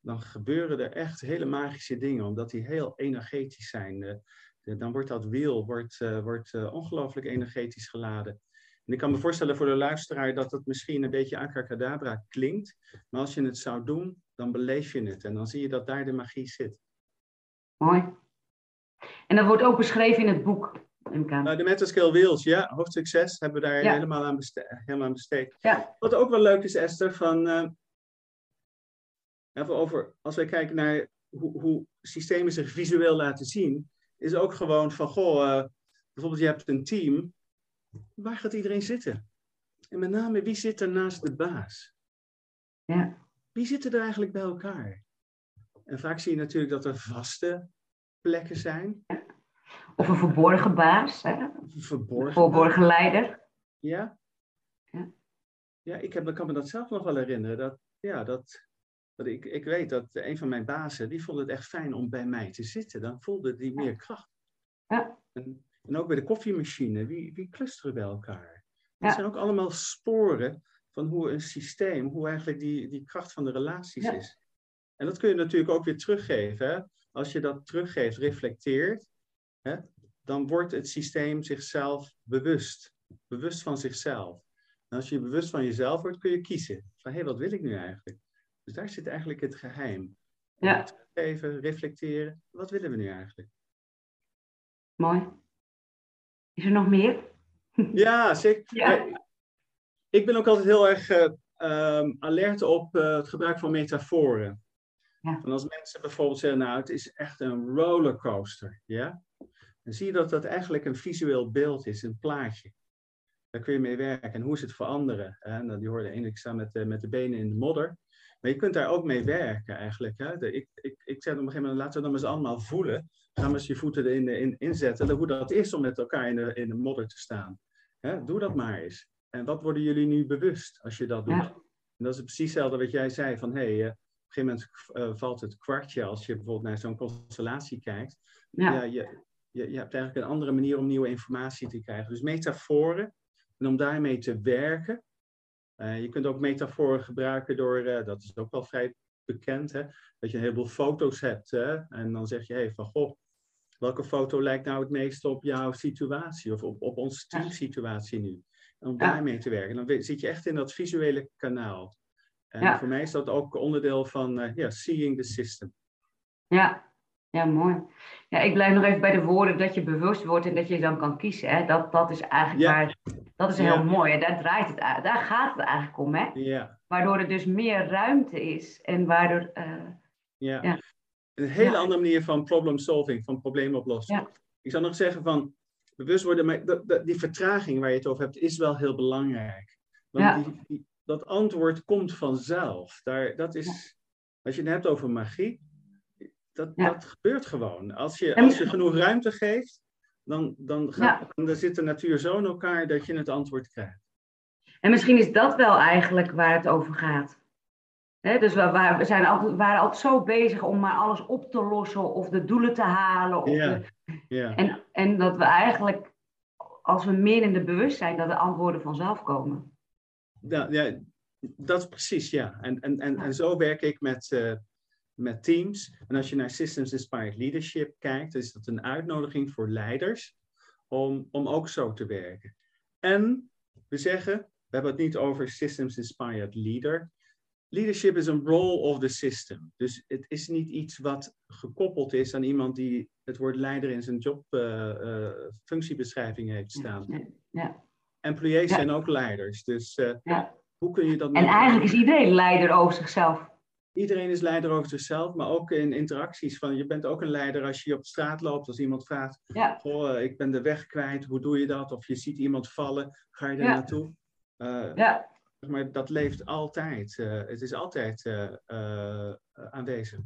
dan gebeuren er echt hele magische dingen, omdat die heel energetisch zijn. Dan wordt dat wiel wordt, uh, wordt uh, ongelooflijk energetisch geladen. En ik kan me voorstellen voor de luisteraar dat het misschien een beetje abracadabra klinkt. Maar als je het zou doen, dan beleef je het. En dan zie je dat daar de magie zit. Mooi. En dat wordt ook beschreven in het boek. Nou, de Metascale Wheels, ja, hoofdstuk 6 hebben we daar helemaal, aan besteed, helemaal aan besteed. Ja. Wat ook wel leuk is, Esther, van, uh, even over, als wij kijken naar hoe, hoe, systemen zich visueel laten zien, is ook gewoon van, goh, uh, bijvoorbeeld je hebt een team, waar gaat iedereen zitten? En met name, wie zit er naast de baas? Ja. Wie zitten er eigenlijk bij elkaar? En vaak zie je natuurlijk dat er vaste plekken zijn. Of een verborgen baas. Hè? Verborgen, verborgen leider. Ja. Ja, ja ik, heb, ik kan me dat zelf nog wel herinneren. Dat, ja, dat, dat ik, ik weet dat een van mijn bazen, die vond het echt fijn om bij mij te zitten. Dan voelde die meer kracht. Ja. En, en ook bij de koffiemachine, wie, wie clusteren bij elkaar? Dat Ja. zijn ook allemaal sporen van hoe een systeem, hoe eigenlijk die, die kracht van de relaties Ja. is. En dat kun je natuurlijk ook weer teruggeven. Hè? Als je dat teruggeeft, reflecteert, hè? dan wordt het systeem zichzelf bewust. Bewust van zichzelf. En als je bewust van jezelf wordt, kun je kiezen. Van, hé, wat wil ik nu eigenlijk? Dus daar zit eigenlijk het geheim. Ja. Teruggeven, reflecteren. Wat willen we nu eigenlijk? Mooi. Is er nog meer? Ja, zeker. Ja. Ik ben ook altijd heel erg eh, ehm, alert op eh, het gebruik van metaforen. Ja. En als mensen bijvoorbeeld zeggen, nou, het is echt een rollercoaster, ja? Dan zie je dat dat eigenlijk een visueel beeld is, een plaatje. Daar kun je mee werken. En hoe is het voor anderen? Hè? Nou, die hoorde één, ik sta met, de- met de benen in de modder. Maar je kunt daar ook mee werken eigenlijk. Hè? De- ik, ik, ik zei op een gegeven moment, laten we dan eens allemaal voelen. Ga eens je voeten erin in, inzetten. Hoe dat is om met elkaar in de, in de modder te staan. Hè? Doe dat maar eens. En wat worden jullie nu bewust als je dat doet? Ja. En dat is precies hetzelfde wat jij zei. Van, hé, hey, eh, op een gegeven moment eh, valt het kwartje als je bijvoorbeeld naar zo'n constellatie kijkt. Ja. Ja, je, je, je hebt eigenlijk een andere manier om nieuwe informatie te krijgen. Dus metaforen, en om daarmee te werken. Eh, je kunt ook metaforen gebruiken door, dat is ook wel vrij bekend, hè, dat je een heleboel foto's hebt. Hè, en dan zeg je, hey, van goh, welke foto lijkt nou het meest op jouw situatie of op, op onze teamsituatie nu? Om daarmee te werken. Dan zit je echt in dat visuele kanaal. En voor mij is dat ook onderdeel van ja, seeing the system. Ja. ja, mooi. Ja, ik blijf nog even bij de woorden dat je bewust wordt en dat je dan kan kiezen. Hè? Dat, dat is eigenlijk Ja. waar, dat is Ja. heel mooi. En daar, draait het, daar gaat het eigenlijk om. Hè? Ja, Waardoor er dus meer ruimte is en waardoor... eh, ja. Ja. Een hele andere manier van problem solving, van probleemoplossing. Ja. Ik zou nog zeggen van bewust worden, maar dat, dat- die vertraging waar je het over hebt, is wel heel belangrijk. Want Ja. die, die- dat antwoord komt vanzelf. Daar, dat is, als je het hebt over magie, dat, Ja. dat gebeurt gewoon. Als je, als je genoeg ruimte geeft, dan, dan, gaat, Ja. dan zit de natuur zo in elkaar dat je het antwoord krijgt. En misschien is dat wel eigenlijk waar het over gaat. Dus we, we zijn altijd, waren altijd zo bezig om maar alles op te lossen of de doelen te halen. Of de- en, en dat we eigenlijk, als we meer in de bewustzijn, dat de antwoorden vanzelf komen. Ja, ja, dat is precies, ja. En, en, en, en zo werk ik met, eh, met teams. En als je naar Systems Inspired Leadership kijkt, is dat een uitnodiging voor leiders om, om ook zo te werken. En we zeggen, we hebben het niet over Systems Inspired Leader. Leadership is een role of the system. Dus het is niet iets wat gekoppeld is aan iemand die het woord leider in zijn job eh, eh, heeft staan. Ja, ja. Employees Ja. zijn ook leiders. Dus eh, Ja. hoe kun je dat En eigenlijk is iedereen leider over zichzelf. Iedereen is leider over zichzelf, maar ook in interacties. Van, je bent ook een leider als je op straat loopt, als iemand vraagt: Goh, ik ben de weg kwijt, hoe doe je dat? Of je ziet iemand vallen, ga je Ja. naartoe? Ja. Maar dat leeft altijd. eh, het is altijd eh, eh, aanwezig.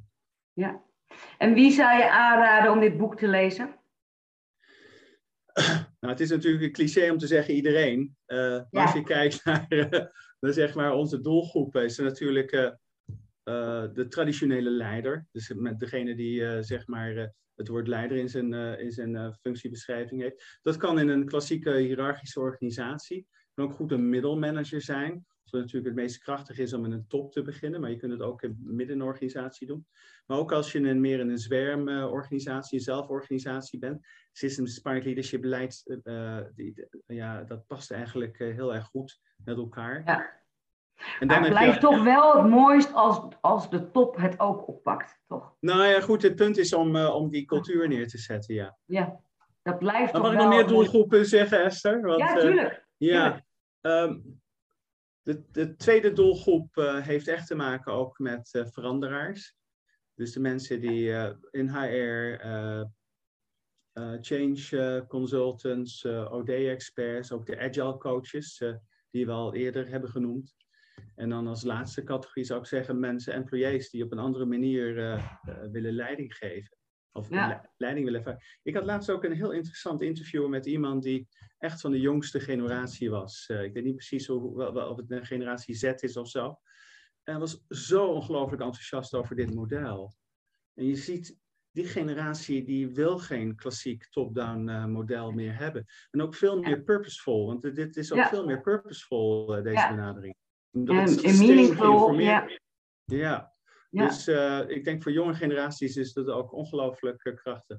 ja. En wie zou je aanraden om dit boek te lezen? Nou, het is natuurlijk een cliché om te zeggen iedereen. Maar als je kijkt naar, naar zeg maar onze doelgroep, is er natuurlijk de traditionele leider. Dus met degene die zeg maar het woord leider in zijn, in zijn functiebeschrijving heeft. Dat kan in een klassieke hiërarchische organisatie. Het ook goed een middelmanager zijn. Wat natuurlijk het meest krachtig is om in een top te beginnen, maar je kunt het ook in midden in een organisatie doen. Maar ook als je een, meer in een zwermorganisatie, een zelforganisatie bent, Systems Inspired Leadership leidt, eh, die, ja, dat past eigenlijk eh, heel erg goed met elkaar. Ja. En dan maar het blijft toch wel het mooist als, als de top het ook oppakt, toch? Nou ja, goed, het punt is om, uh, om die cultuur neer te zetten, ja. Ja, dat blijft maar toch Mag ik nog meer doelgroepen zeggen, Esther? Want, ja, tuurlijk. Uh, ja, um, de, de, tweede doelgroep uh, heeft echt te maken ook met veranderaars. Dus de mensen die in HR, change consultants, OD-experts, ook de agile coaches die we al eerder hebben genoemd. En dan als laatste categorie zou ik zeggen mensen, employees, die op een andere manier willen leiding geven. Of ja. leiding willen ervaren. Ik had laatst ook een heel interessant interview met iemand die echt van de jongste generatie was. Uh, ik weet niet precies hoe, of het een generatie Z is of zo. En was zo ongelooflijk enthousiast over dit model. En je ziet, die generatie die wil geen klassiek top-down uh, model meer hebben. En ook veel meer purposeful, want dit is ook ja. veel meer purposeful, uh, deze benadering. Omdat en, het meaningful, ja. Ja. Dus uh, ik denk voor jonge generaties is dat ook ongelooflijk krachtig.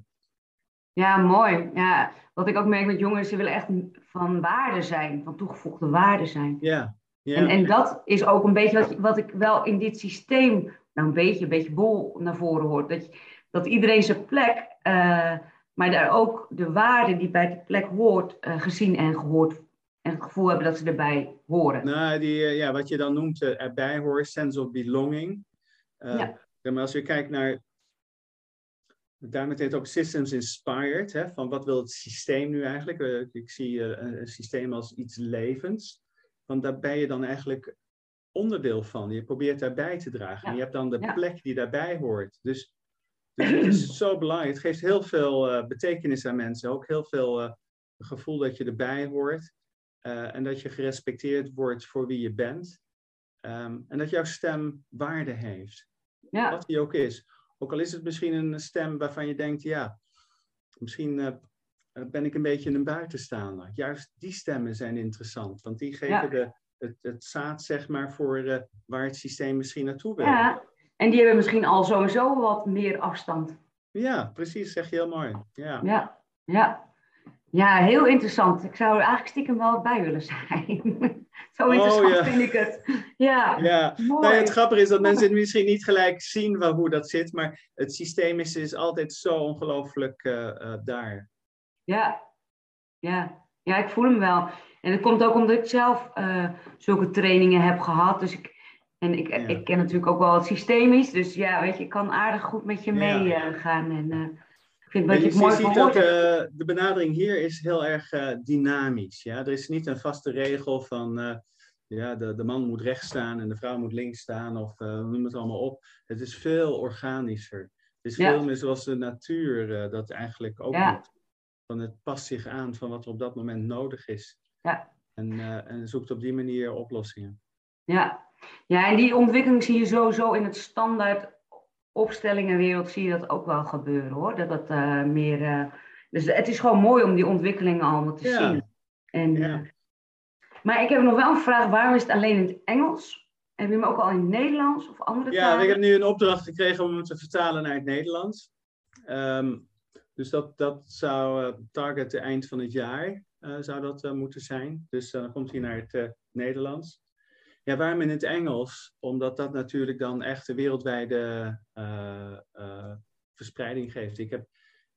Ja, mooi. Ja, wat ik ook merk met jongeren, ze willen echt van waarde zijn, van toegevoegde waarde zijn. Ja. ja. En, en dat is ook een beetje wat, wat ik wel in dit systeem, nou een beetje, een beetje bol naar voren hoort. Dat je, dat iedereen zijn plek, uh, maar daar ook de waarde die bij die plek hoort, gezien en gehoord. En het gevoel hebben dat ze erbij horen. Nou, die, ja, wat je dan noemt erbij horen, sense of belonging. Ja. Maar als je kijkt naar, daarmee heet ook systems inspired, hè, van wat wil het systeem nu eigenlijk? ik zie een, een systeem als iets levends. Want daar ben je dan eigenlijk onderdeel van. Je probeert daarbij te dragen. Ja. En je hebt dan de ja. plek die daarbij hoort. Dus dus het is zo belangrijk. Het geeft heel veel uh, betekenis aan mensen. Ook heel veel uh, gevoel dat je erbij hoort. Uh, en dat je gerespecteerd wordt voor wie je bent. Um, en dat jouw stem waarde heeft. Ja. Wat die ook is. Ook al is het misschien een stem waarvan je denkt, ja, misschien ben ik een beetje een buitenstaander. Juist die stemmen zijn interessant. Want die geven ja. de, het, het zaad, zeg maar, voor waar het systeem misschien naartoe wil. Ja. En die hebben misschien al sowieso wat meer afstand. Ja, precies, zeg je heel mooi. Ja, ja, ja. ja heel interessant. Ik zou er eigenlijk stiekem wel bij willen zijn. Zo interessant oh, ja. vind ik het. Ja, ja. Mooi. Nou, het grappige is dat mensen het misschien niet gelijk zien wel hoe dat zit, maar het systeem is, is altijd zo ongelooflijk uh, uh, daar. Ja. ja, ja, ik voel hem wel. En dat komt ook omdat ik zelf uh, zulke trainingen heb gehad. Dus ik, en ik, ik ken natuurlijk ook wel het systemisch. Dus ja, weet je, ik kan aardig goed met je meegaan. Ja. en vind wat je, je mooi ziet dat uh, de benadering hier is heel erg uh, dynamisch. Ja? Er is niet een vaste regel van ja, de, de man moet rechts staan en de vrouw moet links staan. Of noem het allemaal op. Het is veel organischer. Het is ja. veel meer zoals de natuur dat eigenlijk ook ja. doet. Van het past zich aan van wat er op dat moment nodig is. Ja. En, en zoekt op die manier oplossingen. Ja, ja, en die ontwikkeling zie je sowieso in het standaard opstellingenwereld zie je dat ook wel gebeuren hoor. Dat dat uh, meer. Uh, dus het is gewoon mooi om die ontwikkelingen allemaal te ja. zien. En, ja. uh, maar ik heb nog wel een vraag: waarom is het alleen in het Engels? Heb je hem ook al in het Nederlands of andere talen? Ja, ik heb nu een opdracht gekregen om hem te vertalen naar het Nederlands. Um, dus dat, dat zou target eind van het jaar zou dat moeten zijn. Dus dan komt hij naar het Nederlands. Ja, waarom in het Engels? Omdat dat natuurlijk dan echt de wereldwijde uh, uh, verspreiding geeft. Ik heb,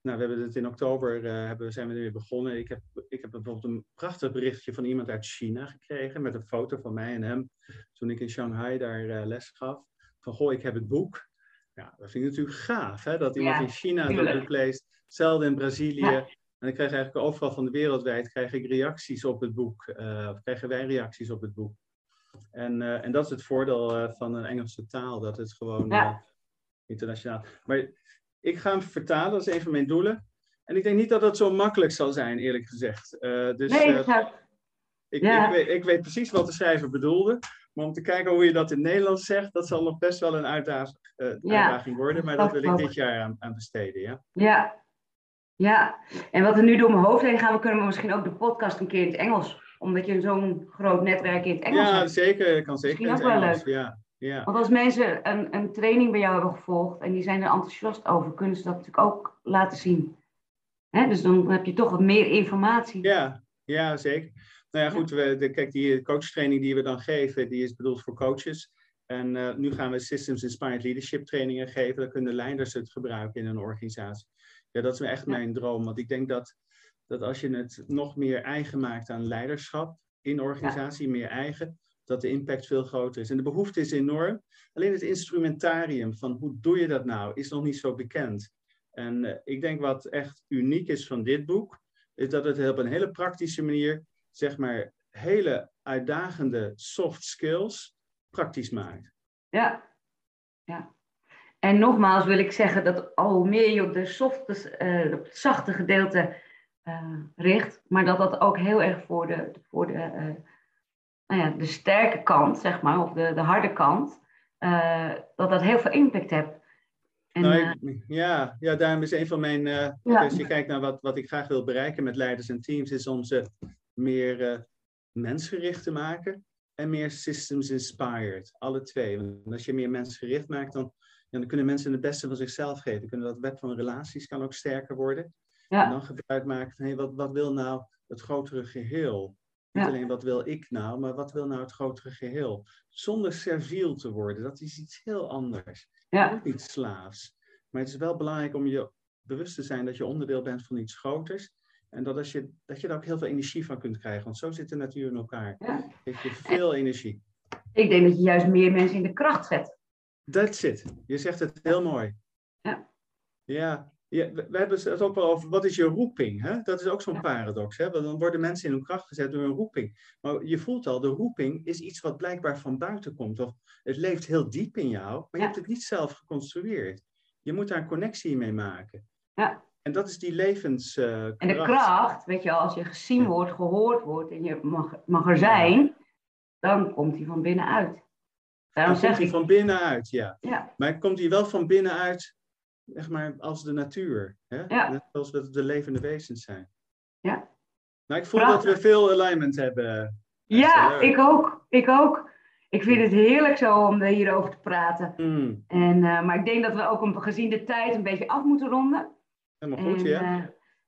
nou, we hebben het in oktober, uh, hebben, zijn we er weer begonnen. Ik heb, ik heb bijvoorbeeld een prachtig berichtje van iemand uit China gekregen met een foto van mij en hem toen ik in Shanghai daar les gaf. Van, goh, ik heb het boek. Ja, dat vind ik natuurlijk gaaf, hè? dat iemand ja, in China dat boek leest. Hetzelfde in Brazilië. Ja. En ik krijg eigenlijk overal van de wereldwijd krijg ik reacties op het boek. of krijgen wij reacties op het boek. En, uh, en dat is het voordeel uh, van een Engelse taal, dat het gewoon ja. uh, internationaal. Maar ik ga hem vertalen, dat is een van mijn doelen. En ik denk niet dat dat zo makkelijk zal zijn, eerlijk gezegd. dus, nee, ik, ga... ik, ja. ik, weet, ik, weet, precies wat de schrijver bedoelde. Maar om te kijken hoe je dat in Nederlands zegt, dat zal nog best wel een uitdaging, uitdaging worden. Maar dat, dat wil ik dit jaar aan, aan besteden. Ja? ja, ja. En wat er nu door mijn hoofd heen gaat, we kunnen misschien ook de podcast een keer in het Engels omdat je zo'n groot netwerk in het Engels ja, hebt. zeker. Kan zeker het ook wel Engels. leuk. Ja, ja. Want als mensen een, een training bij jou hebben gevolgd en die zijn er enthousiast over, kunnen ze dat natuurlijk ook laten zien. Hè? Dus dan heb je toch wat meer informatie. Ja, ja zeker. Nou ja, goed, we, de, kijk, die coachtraining die we dan geven, die is bedoeld voor coaches. En uh, nu gaan we Systems Inspired Leadership trainingen geven. Dan kunnen leiders het gebruiken in een organisatie. Ja, dat is echt mijn droom. Want ik denk dat, dat als je het nog meer eigen maakt aan leiderschap in organisatie, meer eigen, dat de impact veel groter is. En de behoefte is enorm. Alleen het instrumentarium van hoe doe je dat nou, is nog niet zo bekend. En uh, ik denk wat echt uniek is van dit boek, is dat het op een hele praktische manier, zeg maar, hele uitdagende soft skills praktisch maakt. Ja, ja. En nogmaals wil ik zeggen dat al meer je op, de softe, uh, op het zachte gedeelte uh, richt, maar dat dat ook heel erg voor de, voor de, uh, nou ja, de sterke kant, zeg maar, of de, de harde kant, dat dat heel veel impact heeft. En, nou, ik, ja, ja, daarom is een van mijn. Ja. Als je kijkt naar wat, wat ik graag wil bereiken met leiders en teams, is om ze meer mensgericht te maken en meer systems inspired. Alle twee. Want als je meer mensgericht maakt, dan, dan kunnen mensen het beste van zichzelf geven. Kunnen dat web van relaties kan ook sterker worden. Ja. En dan gebruik maken van hey, wat, wat wil nou het grotere geheel? Niet alleen wat wil ik nou, maar wat wil nou het grotere geheel? Zonder serviel te worden, dat is iets heel anders. Ja. Ook niet slaafs. Maar het is wel belangrijk om je bewust te zijn dat je onderdeel bent van iets groters. En dat, als je, dat je daar ook heel veel energie van kunt krijgen. Want zo zit de natuur in elkaar. Ja. Geeft je veel energie. Ik denk dat je juist meer mensen in de kracht zet. That's it. Je zegt het heel mooi. Ja. Ja. Ja we, hebben het ook wel over, wat is je roeping? Hè? Dat is ook zo'n paradox. Hè? Want dan worden mensen in hun kracht gezet door een roeping. Maar je voelt al, de roeping is iets wat blijkbaar van buiten komt. Of het leeft heel diep in jou, maar je hebt het niet zelf geconstrueerd. Je moet daar een connectie mee maken. Ja. En dat is die levens. Uh, en de kracht, weet je, als je gezien wordt, gehoord wordt en je mag, mag er zijn, dan komt hij van binnenuit. Daarom dan komt hij van binnenuit, ja. ja. Maar komt hij wel van binnenuit, zeg maar, als de natuur. Hè? Ja. Net zoals we de levende wezens zijn. Ja. Nou, ik voel dat we veel alignment hebben. Ja, ik ook. Ik ook. Ik vind het heerlijk zo om hierover te praten. Mm. En, uh, maar ik denk dat we ook gezien de tijd een beetje af moeten ronden. Helemaal goed, ja. Uh,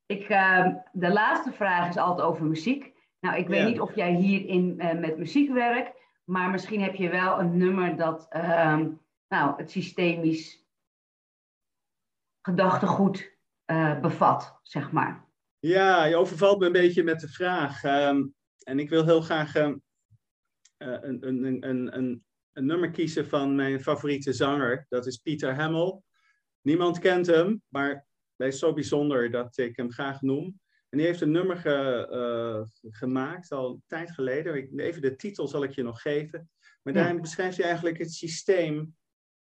ik, uh, de laatste vraag is altijd over muziek. Nou, ik weet niet of jij hierin met muziek werkt, maar misschien heb je wel een nummer dat ehm, nou, het systemisch gedachtegoed bevat, zeg maar. Ja, je overvalt me een beetje met de vraag. Um, en ik wil heel graag een, een, een, een, een nummer kiezen van mijn favoriete zanger. Dat is Peter Hamill. Niemand kent hem, maar hij is zo bijzonder dat ik hem graag noem. En die heeft een nummer uh, gemaakt, al een tijd geleden. Ik, even de titel zal ik je nog geven. Maar daarin beschrijft hij eigenlijk het systeem,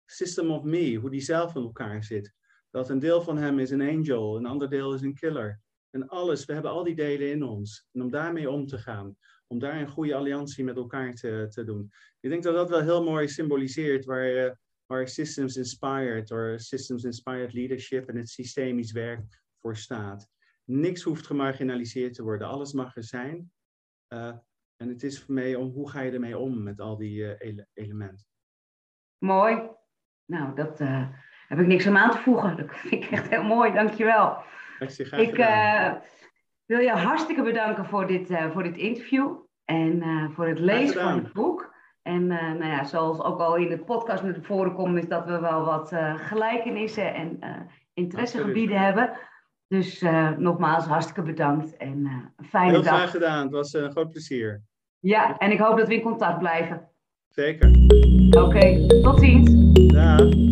System of Me, hoe die zelf in elkaar zit. Dat een deel van hem is een angel, een ander deel is een killer. En alles, we hebben al die delen in ons. En om daarmee om te gaan, om daar een goede alliantie met elkaar te, te doen. Ik denk dat dat wel heel mooi symboliseert waar, uh, waar Systems Inspired, of Systems Inspired Leadership en het systemisch werk voor staat. Niks hoeft gemarginaliseerd te worden, alles mag er zijn. Uh, en het is voor mij om hoe ga je ermee om met al die uh, ele elementen. Mooi. Nou, dat heb ik niks aan aan te voegen. Dat vind ik echt heel mooi, dankjewel. Ik wil je hartstikke bedanken voor dit, voor dit interview en voor het lezen van het boek. En nou ja, zoals ook al in de podcast met voren komt, is dat we wel wat gelijkenissen en interessegebieden hebben. Dus nogmaals, hartstikke bedankt en een fijne Heel dag. Heel graag gedaan, het was een groot plezier. Ja, en ik hoop dat we in contact blijven. Zeker. Oké, okay, tot ziens. Ja.